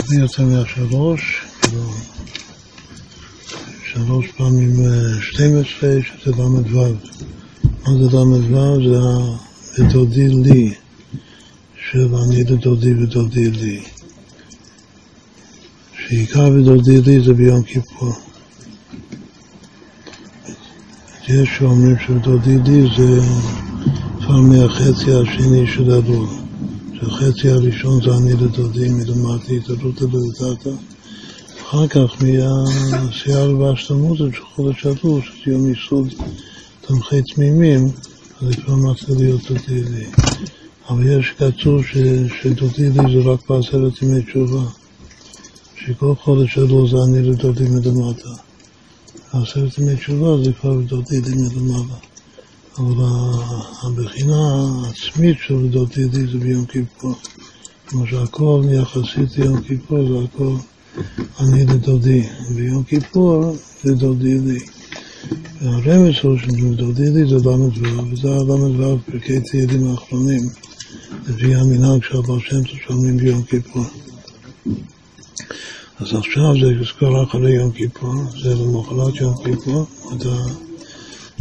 הרבה יותר מהשלוש, כאילו שלוש פעמים 12 אה, שזה ל"ו. מה זה ל"ו? זה דודי לי, של אני לדודי ודודי לי. שעיקר ודודי לי זה ביום כיפור. יש שאומרים שדודי לי זה כבר מהחצי השני של הדור. שהחצי הראשון זה אני לדודי מלמדתי את הדות לדודתה. אחר כך מהשיער והשלמות של חודש אלול, שזה יום יסוד תומכי תמימים, אז כבר מתחיל להיות דודי לי. אבל יש כתוב שדודי לי זה רק בעשרת ימי תשובה. שכל חודש אלול זה אני לדודי מלמטה. עשרת ימי תשובה זה כבר דודי לי מלמעלה. אבל הבחינה העצמית של דודי לי זה ביום כיפור. כמו שהכל יחסית ליום כיפור זה הכל אני לדודי. ביום כיפור זה דודי לי. והרמז הוא שדודי לי זה ל"ו, וזה הל"ו פרקי תהילים האחרונים, לפי המנהג של הבעל שם טוב שאומרים ביום כיפור. אז עכשיו זה כבר אחרי יום כיפור, זה למחרת יום כיפור,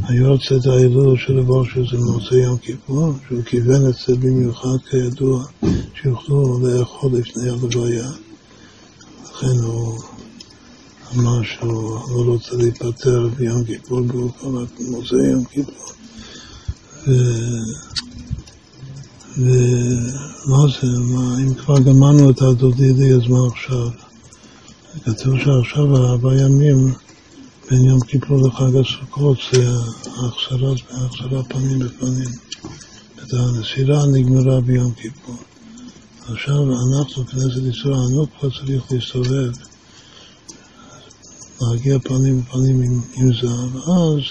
היורצת ההילול של הבושר זה מוצא יום כיפור, שהוא כיוון את זה במיוחד כידוע, שיוכלו לאכול לפני הלוויה. לכן הוא אמר שהוא לא רוצה להיפטר ביום כיפור, כבר מוצא יום כיפור. ומה זה, מה, אם כבר גמרנו את הדודידי, אז מה עכשיו? כתוב שעכשיו ארבע ימים בין יום כיפור לחג הסוכות זה החזרה פנים בפנים. את הנסירה נגמרה ביום כיפור. עכשיו אנחנו, כנסת ישראל, אנחנו כבר צריך להסתובב, להגיע פנים בפנים עם, עם זהב, ואז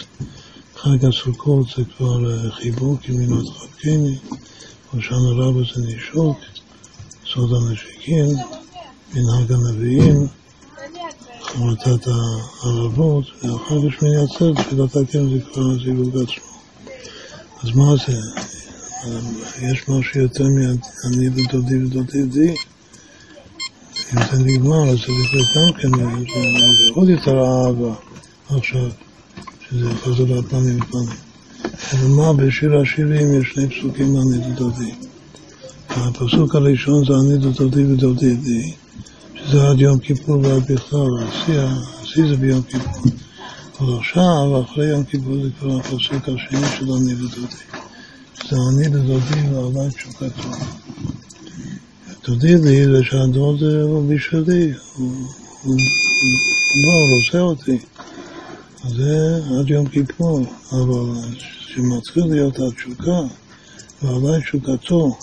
חג הסוכות זה כבר חיבוק, ימינות חבקני, ראשון רבה זה נישוק, סוד הנשיקים, מנהג הנביאים. חמותת הערבות, ואחר כך שמיני עצרת, תפילת הקרן זה כבר הזיווג עצמו. אז מה זה? יש משהו יותר מאני ודודי ודודי די? אם זה נגמר, אז צריך גם כן, זה עוד יותר אהבה עכשיו, שזה חוזר לפנים ופנים. מה, בשיר השירים יש שני פסוקים לעני ודודי. הפסוק הראשון זה אני ודודי ודודי די. שזה עד יום כיפור ועד בכלל, השיא זה ביום כיפור. אבל עכשיו, אחרי יום כיפור זה כבר הפסוק השני של אני ודודי. זה אני ודודי ועלי תשוקתו. דודי לי זה שהדוד הוא בשבילי, הוא הוא רוצה אותי. זה עד יום כיפור, אבל כשמתחיל להיות התשוקה ועלי תשוקתו,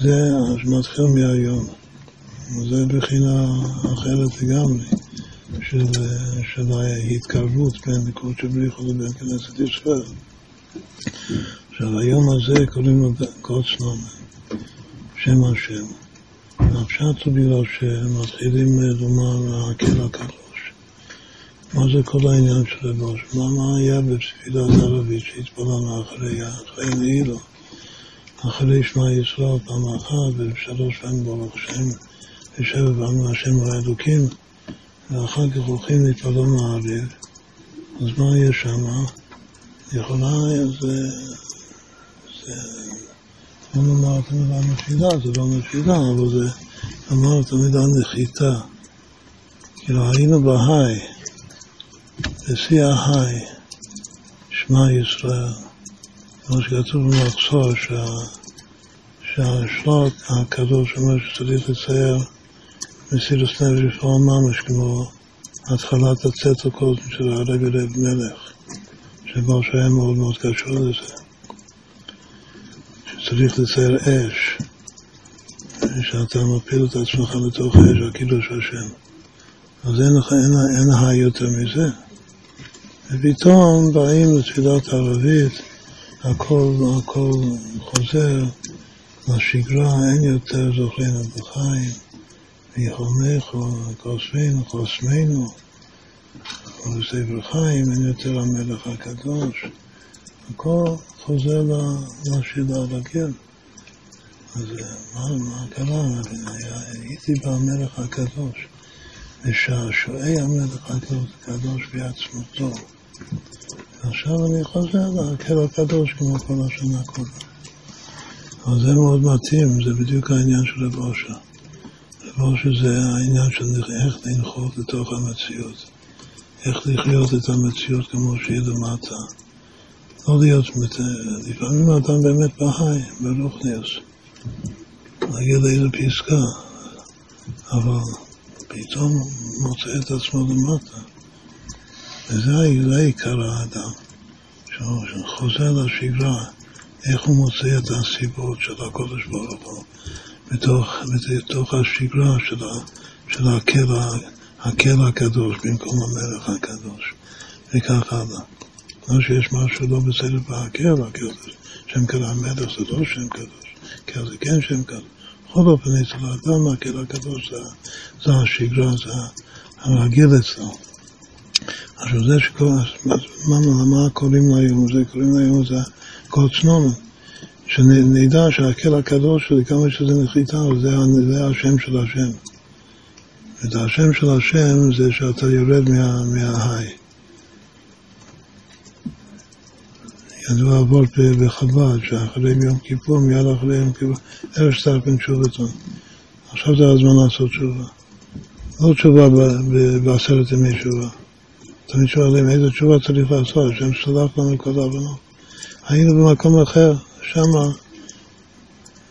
זה מתחיל מהיום. זה בחינה אחרת לגמרי של, של ההתקרבות בין קודש בריחו לבין כנסת ישראל. עכשיו היום הזה קוראים לו קודש נאמן, שם השם. הפשט הוא בגלל שמתחילים לומר הקל הקדוש. מה זה כל העניין של הבוש? מה, מה היה בתפילת ערבית שהתפללנו אחרי, אחרי נעילו? אחרי שמע ישראל פעם אחת ושלוש פעמים ברוך שם יושב בנו השם האלוקים, ואחר כך הולכים להתפלל מעריב, אז מה יש שם? יכולה, זה... זה... לא נאמר את המילה נפילה, זה לא נפילה, אבל זה אמר את המילה נחיתה. כאילו היינו בהיי, בשיא ההיי, שמע ישראל, כמו שכתוב במחסור, שהשלט הקדוש אומר שצריך לצייר מסירוס נפש לפעול ממש כמו התחלת הקודם של הרבי רב מלך, שבו שהיה מאוד מאוד קשור לזה, שצריך לצייר אש, שאתה מפיל את עצמך לתוך אש, הקידוש השם. אז אין לך, אין, אין לך יותר מזה. ופתאום באים לתפילת ערבית, הכל, הכל חוזר לשגרה, אין יותר זוכרים את החיים. ויחונך, כוספנו, חוסמנו, ולספר חיים, אין יותר המלך הקדוש. הכל חוזר לשידה הרגיל. אז מה, מה קרה? הייתי במלך הקדוש, ושעשועי המלך הקדוש בעצמותו. ועכשיו אני חוזר להקל הקדוש כמו כל השנה כולה. אבל זה מאוד מתאים, זה בדיוק העניין של רב אושר. רב אושר זה העניין של איך לנחות לתוך המציאות. איך לחיות את המציאות כמו שהיא למטה. לא להיות, לפעמים האדם באמת בהיי, ברוכניוס. להגיע לאיזו פסקה, אבל פתאום מוצא את עצמו למטה. וזה עיקר האדם, שהוא חוזר לשגרה, איך הוא מוצא את הסיבות של הקודש ברוך הוא בתוך, בתוך השגרה של, של הקל, הקל הקדוש במקום המלך הקדוש, וכך הלאה. לא שיש משהו לא בסדר בהקל, הקל שם קדוש, המלך זה לא שם קדוש, קל זה כן שם קדוש. בכל אופן, אצל האדם הקל הקדוש זה, זה השגרה, זה הרגיל אצלו. עכשיו זה שכל, מה, מה קוראים להיום? זה קוראים להיום זה כל צנומן. שנדע שהקל הקדוש שלי, כמה שזה נחיתה, זה, השם של השם. את השם של השם זה שאתה יורד מה, מההי. ידוע אבות בחב"ד, שאחרי יום כיפור, מיד אחרי יום כיפור, ערב סטרפן תשובתון. עכשיו זה הזמן לעשות תשובה. לא תשובה בעשרת ימי תשובה. תמיד שואלים איזה תשובה צריך לעשות, השם סלח לנו כל העוונות. היינו במקום אחר, שמה,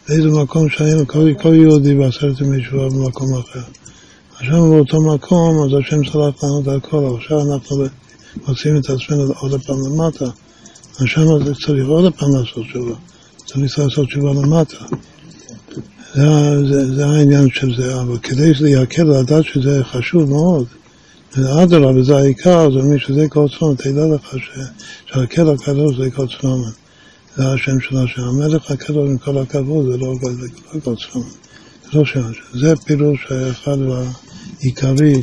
באיזה מקום שהיינו, כל, כל יהודי בעשרת ימי תשובה במקום אחר. עכשיו באותו מקום, אז השם סלח לנו את הכל, עכשיו אנחנו מוצאים את עצמנו עוד פעם למטה. שם צריך עוד פעם לעשות תשובה, צריך לעשות תשובה למטה. זה, זה, זה העניין של זה, אבל כדי יקל לדעת שזה חשוב מאוד, אדרבה, זה העיקר, זה מי שזה כל צלומן, תדע לך שהקל הקדוש זה כל צלומן. זה השם של השם. המלך הקדוש עם כל הכבוד זה לא כל צלומן. זה לא. זה פירוש האחד והעיקרי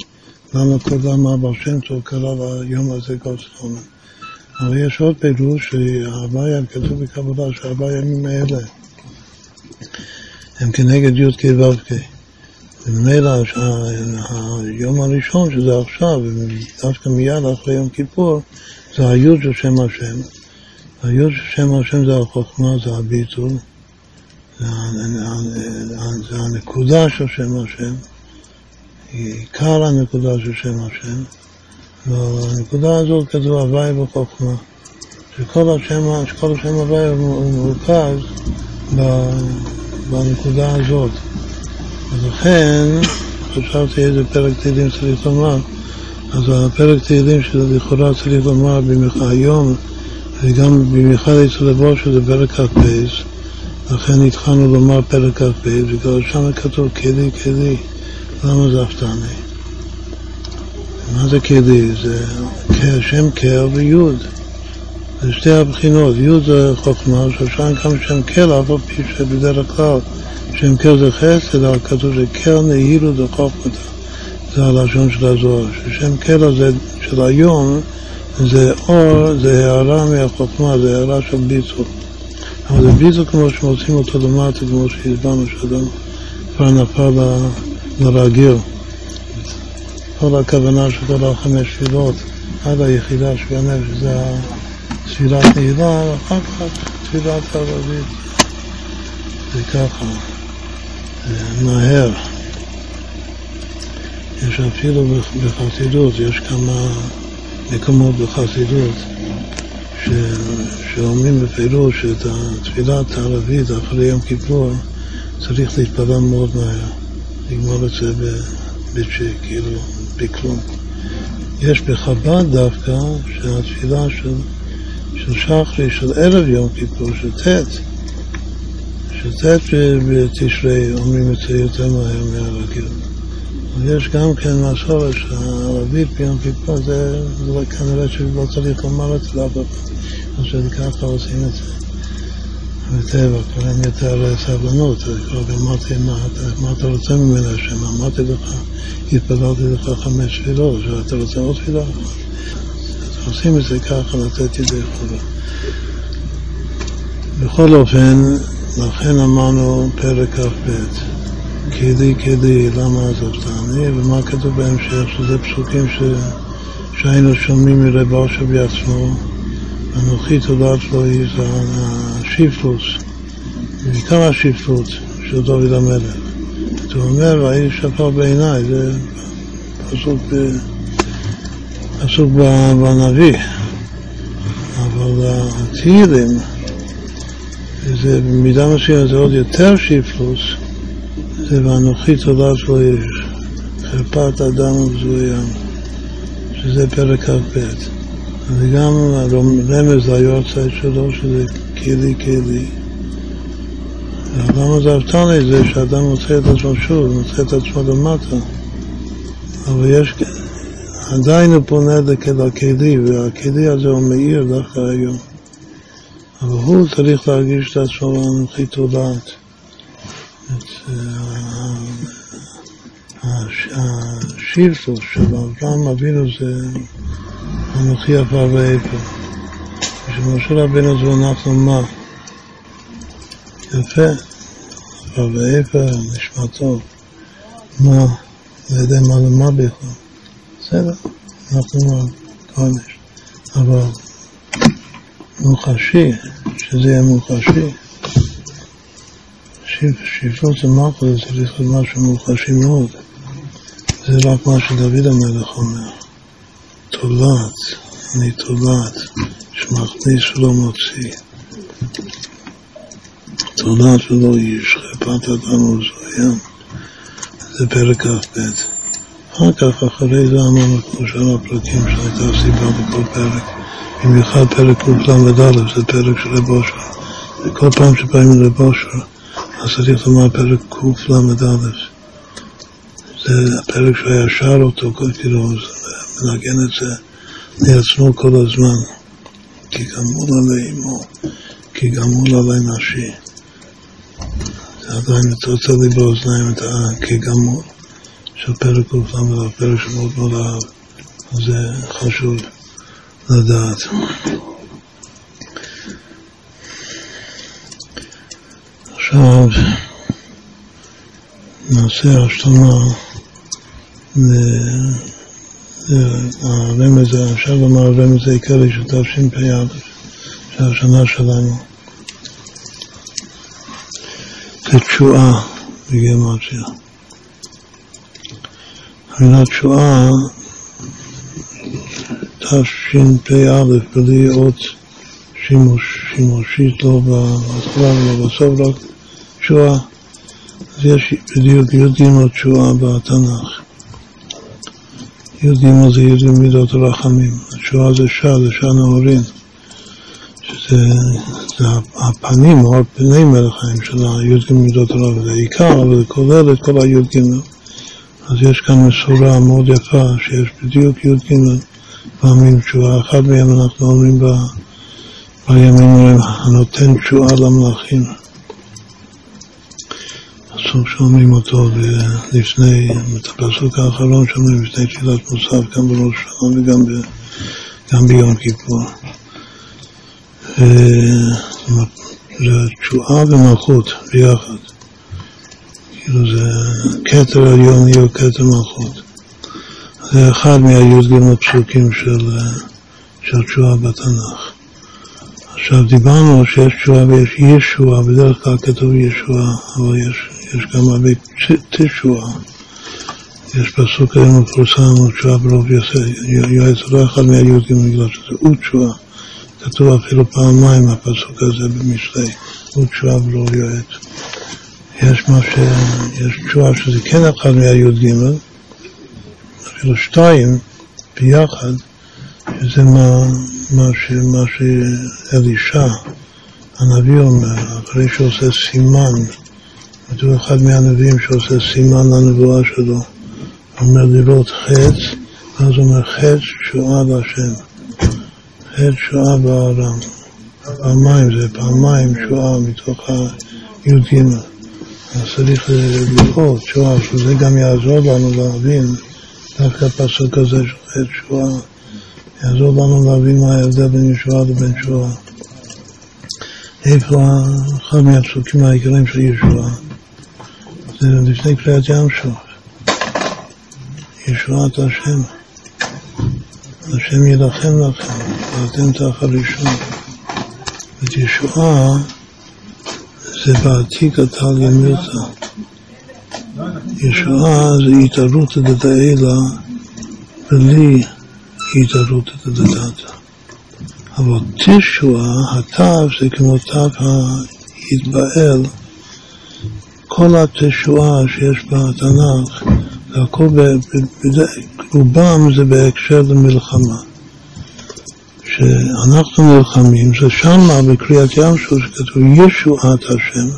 למה קודם אבא שם טוב קרא ליום הזה צלומן. אבל יש עוד פירוש שההוויה, כתוב בקבלה שהארבעה ימים האלה הם כנגד י"ק ו"ק. וממילא היום הראשון, שזה עכשיו, דווקא מיד אחרי יום כיפור, זה היוד של שם השם. של שם השם זה החוכמה, זה הביטול, זה, הנקודה של שם השם, עיקר הנקודה של שם השם. והנקודה הזאת כתוב הוואי וחוכמה, שכל השם, שכל השם הוואי הוא מרוכז בנקודה הזאת. ולכן חשבתי איזה פרק תהילים צריך לומר, אז הפרק תהילים שלכאורה צריך לומר במיוחד היום, וגם במיוחד אצל לבוא שזה פרק כ"ב, לכן התחלנו לומר פרק כ"ב, בגלל שם כתוב כלי כלי, למה זה הפתעני? מה זה כלי? זה שם קר ויוד. זה שתי הבחינות, יוד זה חוכמה, ששם גם שם קל, אף על פי שבדרך כלל שם קר זה חסד, אבל כתוב שקר נהירו זה חוכמתה. זה הלשון של הזוהר. ששם קר הזה של היום זה אור, זה הערה מהחוכמה, זה הערה של ביצור. אבל זה ביצור כמו שמוצאים אותו למטה, כמו שהסברנו שאדם כבר נפל לרגיל. כל הכוונה של כל החמש תפילות עד היחידה של הנפש זה תפילת נעילה, ואחר כך תפילת ערבית. זה ככה. מהר. יש אפילו בחסידות, יש כמה מקומות בחסידות ש... שאומרים בפירוש שאת התפילת הערבית אחרי יום כיפור צריך להתפלל מאוד מהר, לגמור את זה בצ'ק, כאילו, בכלום. יש בחב"ד דווקא שהתפילה של, של שחרי, של ערב יום כיפור, של ט', שט' בתשרי אומרים את זה יותר מהר מהרגיל. אבל יש גם כן מסורת שהערבית ביום כיפור זה, כנראה שלא צריך לומר את זה לאף אחד, אז ככה עושים את זה. בטבע, אין יותר סבלנות, כבר אמרתי מה אתה רוצה ממנו השם, אמרתי לך, התפללתי לך חמש תפילות, שאתה רוצה עוד תפילה? אז עושים את זה ככה, לתת ידי חובה. בכל אופן, לכן אמרנו פרק כ"ב, כלי כלי, למה עזבתני, ומה כתוב בהמשך, שזה פסוקים ש... שהיינו שומעים מרב אושר בעצמו, אנוכי תולעת לו היא השיפלוס, בעיקר השיפלות של דוד המלך. הוא אומר, והייתי שפר בעיניי, זה פסוק, פסוק בנביא. אבל התהילים, זה במידה מסוימת זה עוד יותר שיפלוס, זה ואנוכי תולעת לו יש, חרפת אדם ובזויים. שזה פרק כ"ב. זה גם רמז ליורצייט שלו, שזה כלי כלי. האדם הזרתני זה שאדם מוצא את עצמו שוב, מוצא את עצמו למטה. אבל יש, עדיין הוא פונה לכלי, והכלי הזה הוא מאיר דווקא היום. אבל הוא צריך להרגיש את עצמו לאנוכי תולעת. השירתוס של אברהם אבינו זה אנוכי עפר ואיפה. ושמשה רבינו זה אנחנו מה? יפה, עפר ואיפה, נשמע טוב. מה? לא יודע מה למה בכלל. בסדר, אנחנו? קודש. אבל מוחשי, שזה יהיה מוחשי. שיפוט זה מלכות, זה צריך להיות משהו מוחשי מאוד. זה רק מה שדוד המלך אומר. תולעת, אני תולעת, שמכניס ולא מוציא. תולעת ולא איש, חפת אדם וזוים. זה פרק כ"ב. אחר כך, אחרי זה אמרנו כמו שאר הפרקים שהייתה סיבה בכל פרק. במיוחד פרק קל"א, זה פרק של רב אושר. וכל פעם שבאים לרב אושר, צריך לומר פרק קל"א. זה הפרק שהוא היה שר אותו, כאילו, מנגן את זה לעצמו כל הזמן. כי גמול עלי אמו, כי גמול עלי נשי. זה עדיין מתוצא לי באוזניים את הכגמול של פרק ק"ל, פרק שמאוד מאוד אהב. זה חשוב לדעת. עכשיו נעשה השלמה והרמז, אפשר לומר הרמז העיקרי של תשפ"א, של השנה שלנו. זה תשועה בגימטריה. המילה תשועה, תשפ"א, בלי אות שימוש, שימושית, לא בהתחלה ולא בסוף, רק תשועה. אז יש בדיוק י"ג תשועה בתנ"ך. י"ג זה י"ג מידות הרחמים, התשועה זה שעה, זה שעה נאורים, שזה זה הפנים או פני מלך חיים של הי"ג מידות הרחמים, זה עיקר, אבל זה כולל את כל הי"ג. אז יש כאן מסורה מאוד יפה, שיש בדיוק י"ג פעמים תשועה, אחד מהם אנחנו אומרים בימים הנותן תשועה למלאכים. הפסוק שאומרים אותו לפני, את הפסוק האחרון שאומרים לפני תפילת מוסף, גם בראש השנה וגם ב, גם ביום כיפור. זה תשועה ומלכות ביחד. כאילו זה כתר עליון יהיה כתר מלכות. זה אחד מהי"ג פסוקים של, של תשועה בתנ"ך. עכשיו דיברנו שיש תשועה ויש ישועה, בדרך כלל כתוב ישועה, אבל יש יש גם הרבה תשועה. יש פסוק היום מפורסם, תשועה ברוב יועץ לא אחד מהיהודים בגלל שזה הוא תשועה. כתוב אפילו פעמיים הפסוק הזה במשלי, הוא תשועה ברוב יועץ. יש מה ש... יש תשועה שזה כן אחד מהי"ג, אפילו שתיים ביחד, שזה מה, מה, ש, מה שאלישע הנביא אומר, אחרי שעושה סימן כתוב אחד מהנביאים שעושה סימן לנבואה שלו, אומר לראות חץ, ואז אומר חץ שואה להשם. חץ שואה בארם. פעמיים זה פעמיים שואה מתוך הי"ג. אז צריך לראות שואה, שזה גם יעזור לנו להבין, דווקא הפסוק הזה של חץ שואה, יעזור לנו להבין מה ההבדל בין ישועה לבין שואה. איפה אחד מהפסוקים העיקריים של ישועה? זה לפני קריאת ים סוף. ישועת השם. השם יילחם לכם, ואתם תחרישון. את ישועה זה בעתיק הטליה מירתא. ישועה זה התערות דתאלה בלי התערות דתתא. אבל תשועה, התו זה כמו תו ההתבעל, כל התשועה שיש בתנ"ך, והכל, רובם זה בהקשר למלחמה. שאנחנו נלחמים, זה שמה בקריאת ים סוף שכתוב ישועת השם,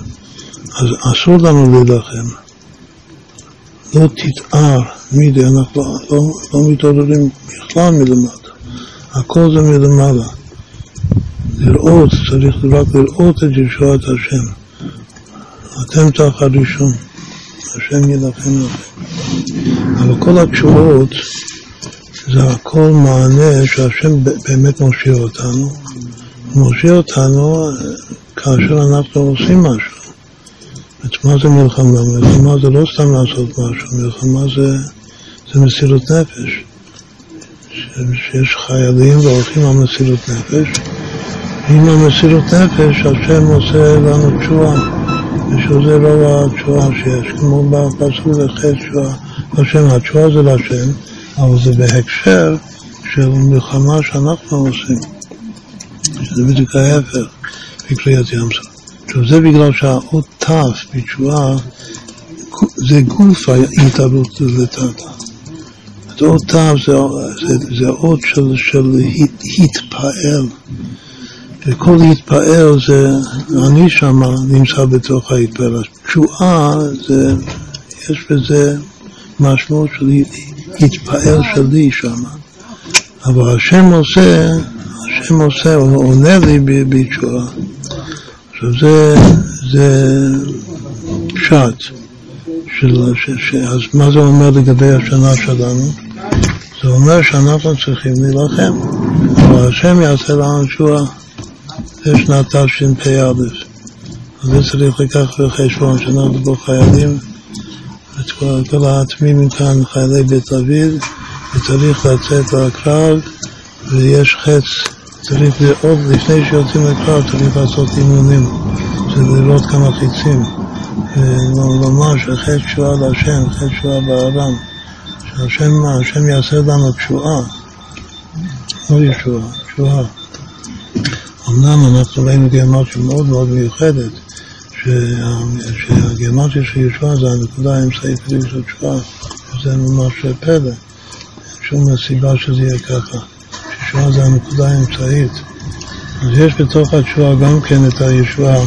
אז אסור לנו להילחם. לא תתאר מידי, אנחנו לא, לא, לא מתעוררים בכלל מלמטה, הכל זה מלמעלה. לראות, צריך רק לראות את ישועת השם. אתם תחת ראשון, השם יילחם לכם. אבל כל התשובות זה הכל מענה שהשם באמת מושיע אותנו. הוא מושיע אותנו כאשר אנחנו עושים משהו. זאת מה זה מלחמה? מלחמה זה לא סתם לעשות משהו, מלחמה זה, זה מסירות נפש. שיש חיילים והולכים על מסירות נפש, ועם המסירות נפש השם עושה לנו תשועה, ושזה לא התשועה שיש, כמו בפסוק לחטא תשועה, השם, התשועה זה להשם, אבל זה בהקשר של מלחמה שאנחנו עושים, שזה בדיוק ההפך בקריאת ים סוף. עכשיו זה בגלל שהאות ת' בתשועה זה גוף ההתעלות לטאטה. אות ת' זה, זה, זה אות של, של התפעל. וכל התפעל זה, אני שם נמצא בתוך ההתפעל. תשועה זה, יש בזה משמעות של התפעל שלי שם. אבל השם עושה, השם עושה, הוא עונה לי בתשועה. עכשיו זה, זה פשט. של, ש, ש, אז מה זה אומר לגבי השנה שלנו? זה אומר שאנחנו צריכים להילחם, אבל השם יעשה לנו תשועה. זה שנת תשפ"א. אז זה צריך לקחת בחשבון שאנחנו פה חיילים את כל, כל כאן, חיילי בית דוד, וצריך לצאת לקרב, ויש חץ, צריך לראות, לפני שיוצאים לקרב צריך לעשות אימונים, זה לראות כמה חיצים. ולומר שחץ תשועה להשם, חץ תשועה בארם, שהשם השם יעשה לנו תשועה, לא ישועה, תשועה. אמנם אנחנו ראינו גיאומטיה מאוד מאוד מיוחדת, שהגיאומטיה של ישועה זה הנקודה האמצעית של תשועה, וזה ממש פלא. שום סיבה שזה יהיה ככה, ששועה זה הנקודה האמצעית. אז יש בתוך התשועה גם כן את הישועה,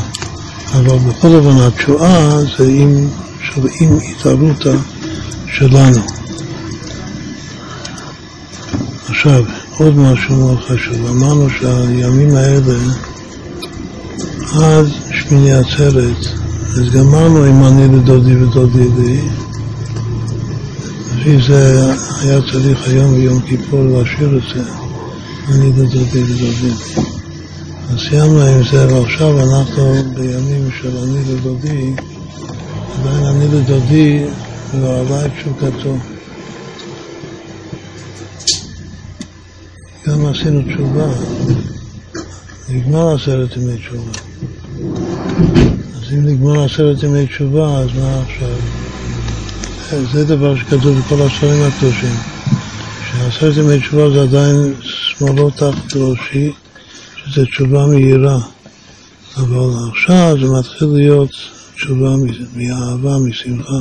אבל בכל אופן התשועה זה עם, עם התערותא שלנו. עכשיו, עוד משהו מאוד חשוב, אמרנו שהימים האלה, עד שמיני עצרת, אז גמרנו עם אני לדודי ודודי לי, לפי זה היה צריך היום ביום כיפור להשאיר את זה, אני לדודי ודודי לי. אז סיימנו עם זה, ועכשיו אנחנו בימים של אני לדודי, עדיין אני לדודי לא עלה את תשוקתו. גם עשינו תשובה, נגמר עשרת ימי תשובה. אז אם נגמר עשרת ימי תשובה, אז מה עכשיו? זה דבר שכתוב בכל הספרים הקדושים, שעשרת ימי תשובה זה עדיין שמאלו תחת ראשי, שזה תשובה מהירה. אבל עכשיו זה מתחיל להיות תשובה מאהבה, משמחה.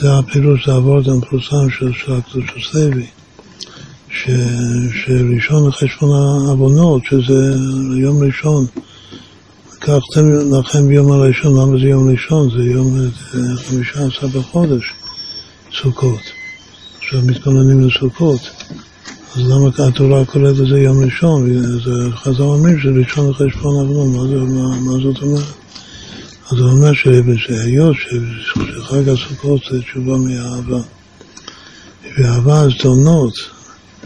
זה הפירוש, הוורד המפורסם של הקדוש הסבי. ש, שראשון לחשבון העוונות, שזה יום ראשון. לקחתם לכם ביום הראשון, למה זה יום ראשון? זה יום חמישה עשר בחודש, סוכות. עכשיו מתכוננים לסוכות. אז למה התורה קוראת לזה יום ראשון? חז"ל אומרים שזה ראשון לחשבון עוונות, מה, מה, מה זאת אומרת? אז הוא אומר שהיות שחג הסוכות זה תשובה מאהבה. ואהבה אז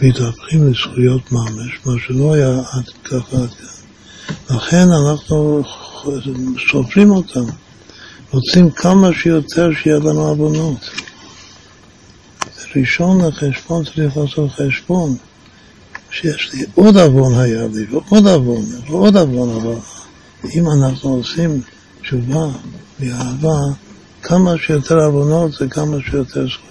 מתהפכים לזכויות ממש, מה שלא היה עד ככה עד כאן. לכן אנחנו סופרים אותם, רוצים כמה שיותר שיהיה לנו עוונות. ראשון לחשבון צריך לעשות חשבון, שיש לי עוד עוון היה לי, ועוד עוון, ועוד עוון, אבל אם אנחנו עושים תשובה ואהבה, כמה שיותר עוונות זה כמה שיותר זכויות.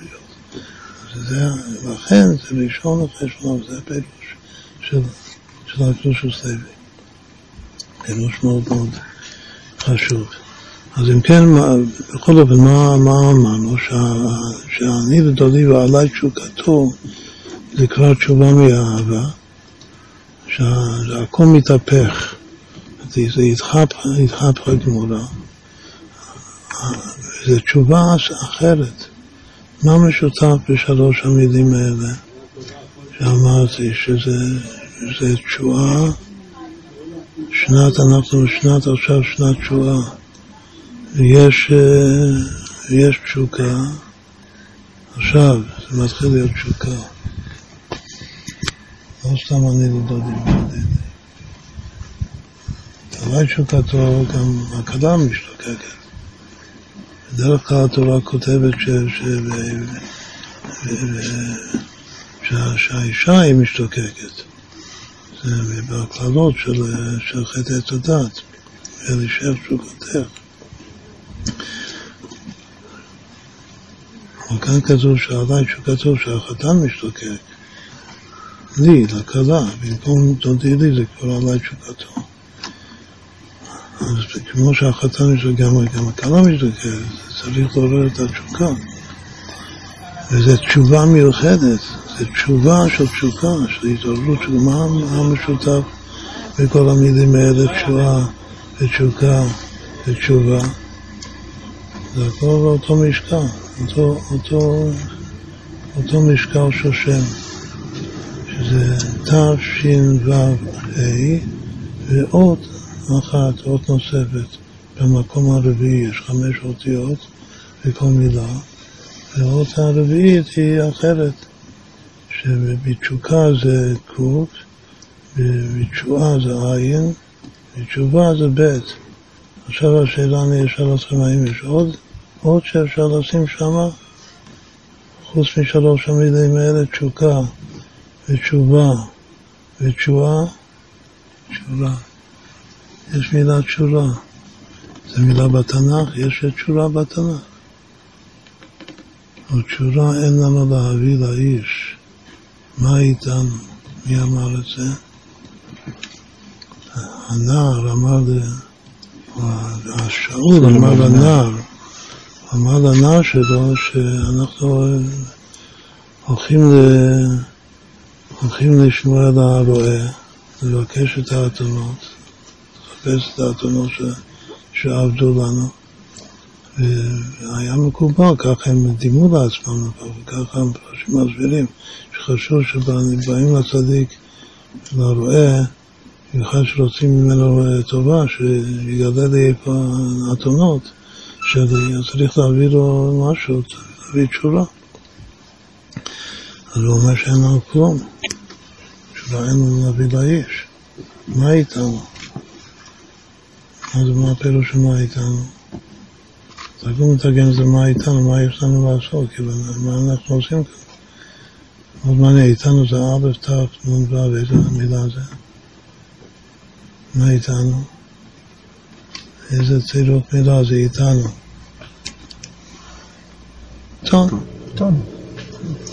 זה, לכן זה ראשון לחשבון, זה הפירוש של, של הקדוש לוי. פירוש מאוד מאוד חשוב. אז אם כן, בכל אופן, מה, אמרנו? שאני ודודי ועלי תשוקתו לקראת תשובה מאהבה, שהכל מתהפך, זה ידחף הגמורה, זו תשובה אחרת. מה משותף בשלוש המילים האלה שאמרתי, שזה תשועה, שנת, אנחנו בשנת עכשיו שנת תשועה. יש, אה, יש תשוקה, עכשיו זה מתחיל להיות תשוקה. לא סתם אני לדודים. תוואי תשוקתו גם הכלה משתוקקת. בדרך כלל התורה כותבת ש, ש, ש, שהאישה היא משתוקקת. זה בהקללות של, של חטא את הדת, ולשאר תשוקתך. אבל כאן כתוב שעליי שכתוב שהחתן משתוקק לי, לכלה, במקום דודי לי זה כבר עליי תשוקתו. אז כמו שהחתן משתוקק, גם הכלה משתוקקת, צריך לעורר את התשוקה. וזו תשובה מיוחדת, זו תשובה של תשוקה, של התעוררות מה המשותף בכל המילים האלה, תשועה ותשוקה ותשובה. זה הכל באותו משקל, אותו, אותו, אותו משקל של שם, שזה תש"ו ועוד אחת, עוד נוספת, במקום הרביעי יש חמש אותיות בכל מילה, והאות הרביעית היא אחרת, שבתשוקה זה קוק, בתשועה זה עין, בתשובה זה בית. עכשיו השאלה אני אשאל אתכם האם יש עוד, עוד שאפשר לשים שם, חוץ משלוש המילים האלה, תשוקה ותשובה ותשועה, תשורה. יש מילה תשורה. זו מילה בתנ"ך, יש תשורה בתנ"ך. אבל תשורה אין לנו להביא לאיש. מה איתנו? מי אמר את זה? הנער אמר. השאול אמר לנער, אמר לנער שלו שאנחנו הולכים, ל... הולכים לשמוע על הרועה, לבקש את האתונות, לחפש את האתונות ש... שעבדו לנו. והיה מקובל, ככה הם דימו לעצמם, וככה הם פרשים מסבירים, שחשוב שבאים לצדיק, לרועה, במיוחד שרוצים ממנו טובה, שיגלה לי איפה האתונות שלי, אז צריך להביא לו משהו, להביא תשורה. אז הוא אומר שאין לנו כלום, לנו להביא לאיש. מה איתנו? אז מה הפירוש מה איתנו? תרגום מתרגם זה מה איתנו, מה יש לנו לעשות, כאילו, מה אנחנו עושים כאן. עוד מעניין, איתנו זה א', ת', נ', ו', איזה מילה זה? מה איתנו? איזה צירוף מילה זה איתנו? טון. טון.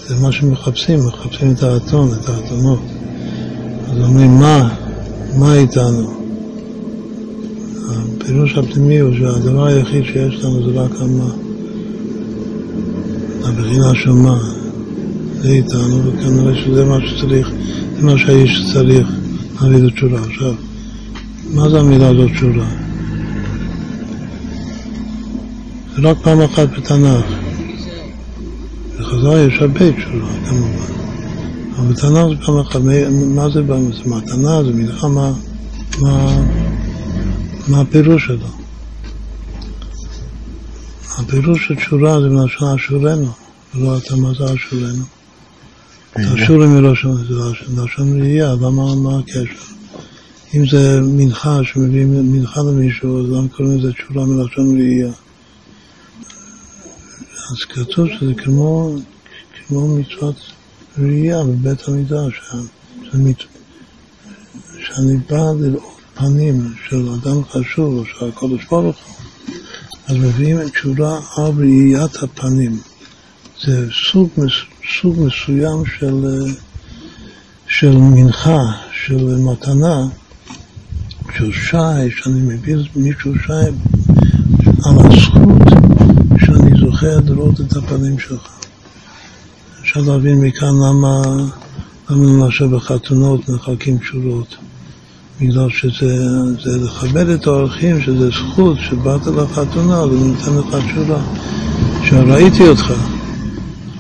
זה מה שמחפשים, מחפשים את האתון, את האתונות. אז אומרים, מה? מה איתנו? הפירוש הפנימי הוא שהדבר היחיד שיש לנו זה רק המה. הבחינה של מה? זה איתנו, וכנראה שזה מה שצריך, זה מה שהאיש צריך להביא לתשורה. עכשיו, מה זה המילה הזאת תשורה? זה רק פעם אחת בתנ"ך. בחז"ל יש הרבה תשורה, כמובן. אבל בתנ"ך זה פעם אחת. מה זה, זה מתנה, זה מלחמה, מה... מה הפירוש שלו? הפירוש של תשורה זה מלשון אשורנו, ולא אתה מה זה אשורנו. אשורים מלשון, זה לשון ראייה, למה, מה הקשר? אם זה מנחה, שמביאים מנחה למישהו, אז למה קוראים לזה תשובה מלשון ראייה? אז כתוב שזה כמו, כמו מצוות ראייה בבית המקדש, שאני בא לראות פנים של אדם חשוב, של הקודש ברוך הוא, אז מביאים את תשובה על ראיית הפנים. זה סוג, סוג מסוים של, של מנחה, של מתנה, של שי, שאני מביא מישהו שי על הזכות שאני זוכר לראות את הפנים שלך. אפשר להבין מכאן למה, למה למשל בחתונות מחלקים תשורות. בגלל שזה לכבד את האורחים, שזה זכות שבאת לחתונה ונותן לך תשורה. שראיתי אותך.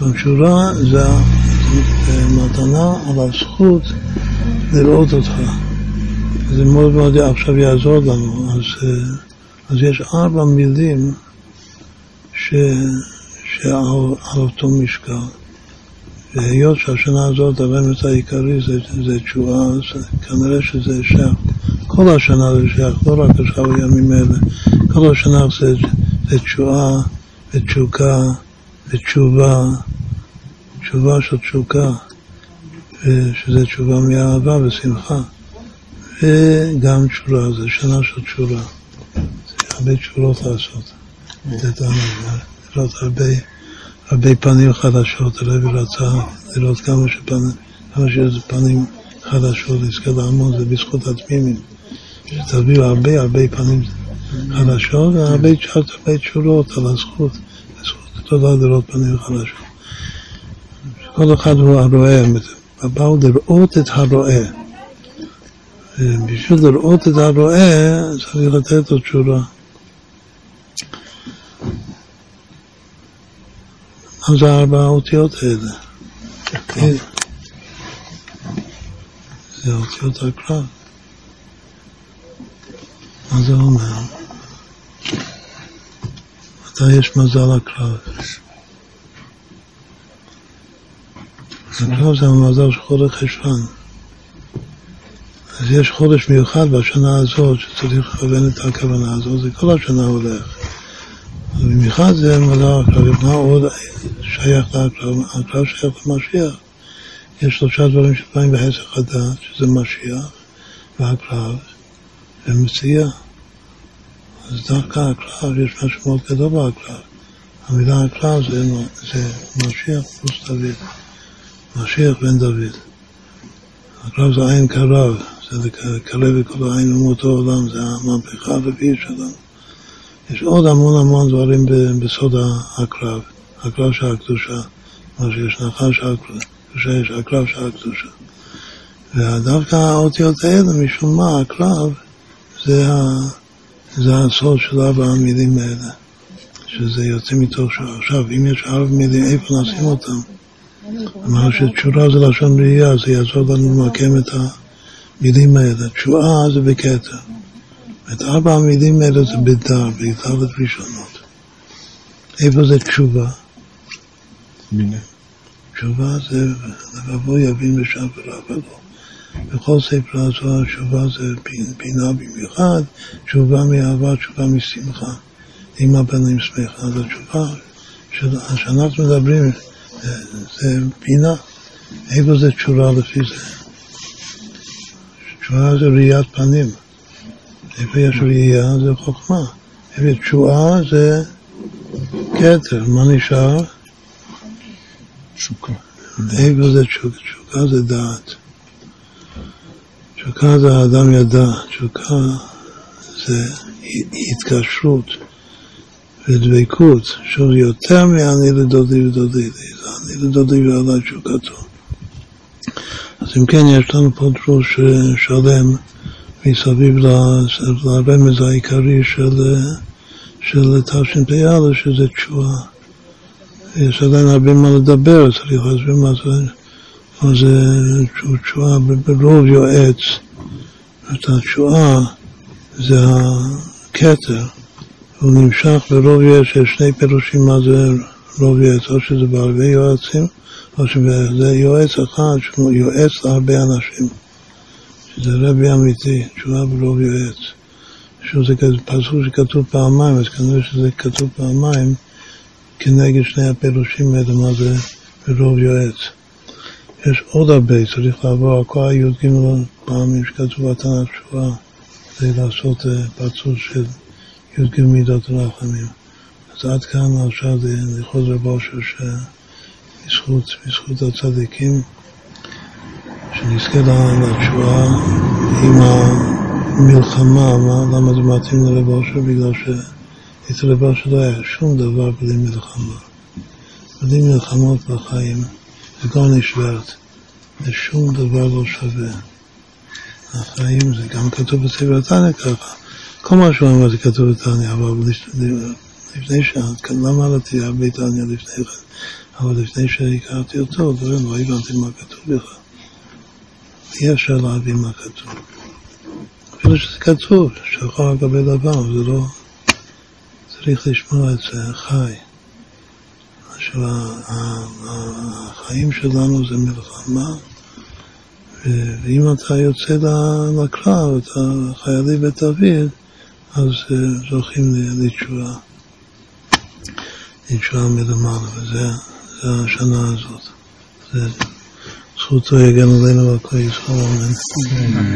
התשורה זה מתנה על הזכות לראות אותך. זה מאוד מאוד עכשיו יעזור לנו. אז, אז יש ארבע מילים ש, שעל אותו משקל. והיות שהשנה הזאת הרמז העיקרי זה, זה תשועה, אז כנראה שזה שייך, כל השנה זה שייך, לא רק עכשיו הימים האלה, כל השנה זה, זה תשועה ותשוקה ותשובה, תשובה של תשוקה, שזה תשובה מאהבה ושמחה, וגם תשורה, זה שנה של תשורה, זה הרבה תשורות לעשות, זה לראות הרבה הרבה פנים חדשות, הרבי רצה לראות כמה שפנים, כמה שיש פנים חדשות, לזכר לעמוד, זה בזכות התמימים. שתביאו הרבה הרבה פנים חדשות והרבה הרבה תשורות על הזכות, זכות גדולה לראות פנים חדשות. כל אחד הוא הרואה, באו לראות את הרואה. בשביל לראות את הרואה צריך לתת לו תשורה. זה ארבע האותיות האלה? זה אותיות הקרב. מה זה אומר? מתי יש מזל הקרב? הקרב זה המזל של חודש חשוון. אז יש חודש מיוחד בשנה הזאת שצריך לכוון את הכוונה הזאת, זה כל השנה הולך. במיוחד זה מלא הקרב, מה עוד שייך להקרב? הקרב שייך למשיח. יש שלושה דברים שבאים בהסך הדעת, שזה משיח והקרב ומציאה. אז דווקא הקרב, יש משהו מאוד גדול בהקרב. המילה הקרב זה, זה משיח פלוס דוד. משיח בן דוד. הקרב זה עין קרב, זה לקרב את כל העין ומאותו עולם, זה המהפכה הרביעית שלנו. יש עוד המון המון דברים בסוד הקרב, הקרב של הקדושה, מה שיש נחש הקדושה, יש הקרב של הקדושה. ודווקא האותיות האלה, משום מה, הקרב, זה, ה, זה הסוד של ארבע המילים האלה, שזה יוצא מתוך שעה. עכשיו, אם יש ארבע מילים, איפה נשים אותם? אמר שתשורה זה לשון ראייה, זה יעזור לנו למקם את המילים האלה. תשועה זה בכתר. את ארבע המילים האלה זה בדר, בדלת ראשונות. איפה זה תשובה? תשובה זה לבוא יבין ושב לו. בכל ספר הזוהר תשובה זה בינה במיוחד, תשובה מאהבה, תשובה משמחה. עם הבנים שמחה. אז התשובה שאנחנו מדברים זה בינה. איפה זה תשובה לפי זה? תשובה זה ראיית פנים. יש ראייה זה חוכמה. איפה תשועה זה כתר. מה נשאר? תשוקה. איפה זה תשוקה? תשוקה זה דעת. תשוקה זה האדם ידע. תשוקה זה התקשרות ודבקות, שהוא יותר מאני לדודי ודודי. זה אני לדודי ועלי תשוקתו. אז אם כן, יש לנו פה דרוש שלם. מסביב לרמז העיקרי של, של תשפ"א, שזה תשועה. יש עדיין הרבה מה לדבר, צריך להסביר מה זה, מה זה תשועה ברוב יועץ. את התשועה זה הכתר, הוא נמשך ברוב יועץ, יש שני פירושים מה זה רוב יועץ, או שזה בהרבה יועצים, או שזה יועץ אחד שהוא יועץ להרבה אנשים. שזה רבי אמיתי, תשובה ברוב יועץ. שזה פסוק שכתוב פעמיים, אז כנראה שזה כתוב פעמיים כנגד שני הפירושים האלה, מה זה ברוב יועץ. יש עוד הרבה, צריך לעבור על כל הי"ג פעמים שכתוב בתנ"ך תשובה, כדי לעשות אה, פרצות של י"ג מידות רחמים. אז עד כאן עכשיו זה חוזר באושר שבזכות הצדיקים, שנזכה לתשובה עם המלחמה, מה, למה זה מתאים לרב אושר? בגלל שאצל רב אושר לא היה שום דבר בלי מלחמה. בלי מלחמות בחיים. זה כבר נשברת. זה שום דבר לא שווה. החיים זה גם כתוב בספר התניא ככה. כל מה שהוא אמר זה כתוב בתניא, אבל לפני שעה, למה עליתי הרבה תניא לפני כן? אבל לפני שהכרתי אותו, לא הבנתי מה כתוב בכלל. אי אפשר להבין מה כתוב. אפילו שזה כתוב, שחור על גבי לבן, זה לא... צריך לשמוע את זה חי. של החיים שלנו זה מלחמה, ואם אתה יוצא לקרב, אתה חיילי בית דוד, אז אה, זוכים לתשובה, לתשובה מלמעלה, וזה השנה הזאת. זה sutuje Ganudenova koji su ovom na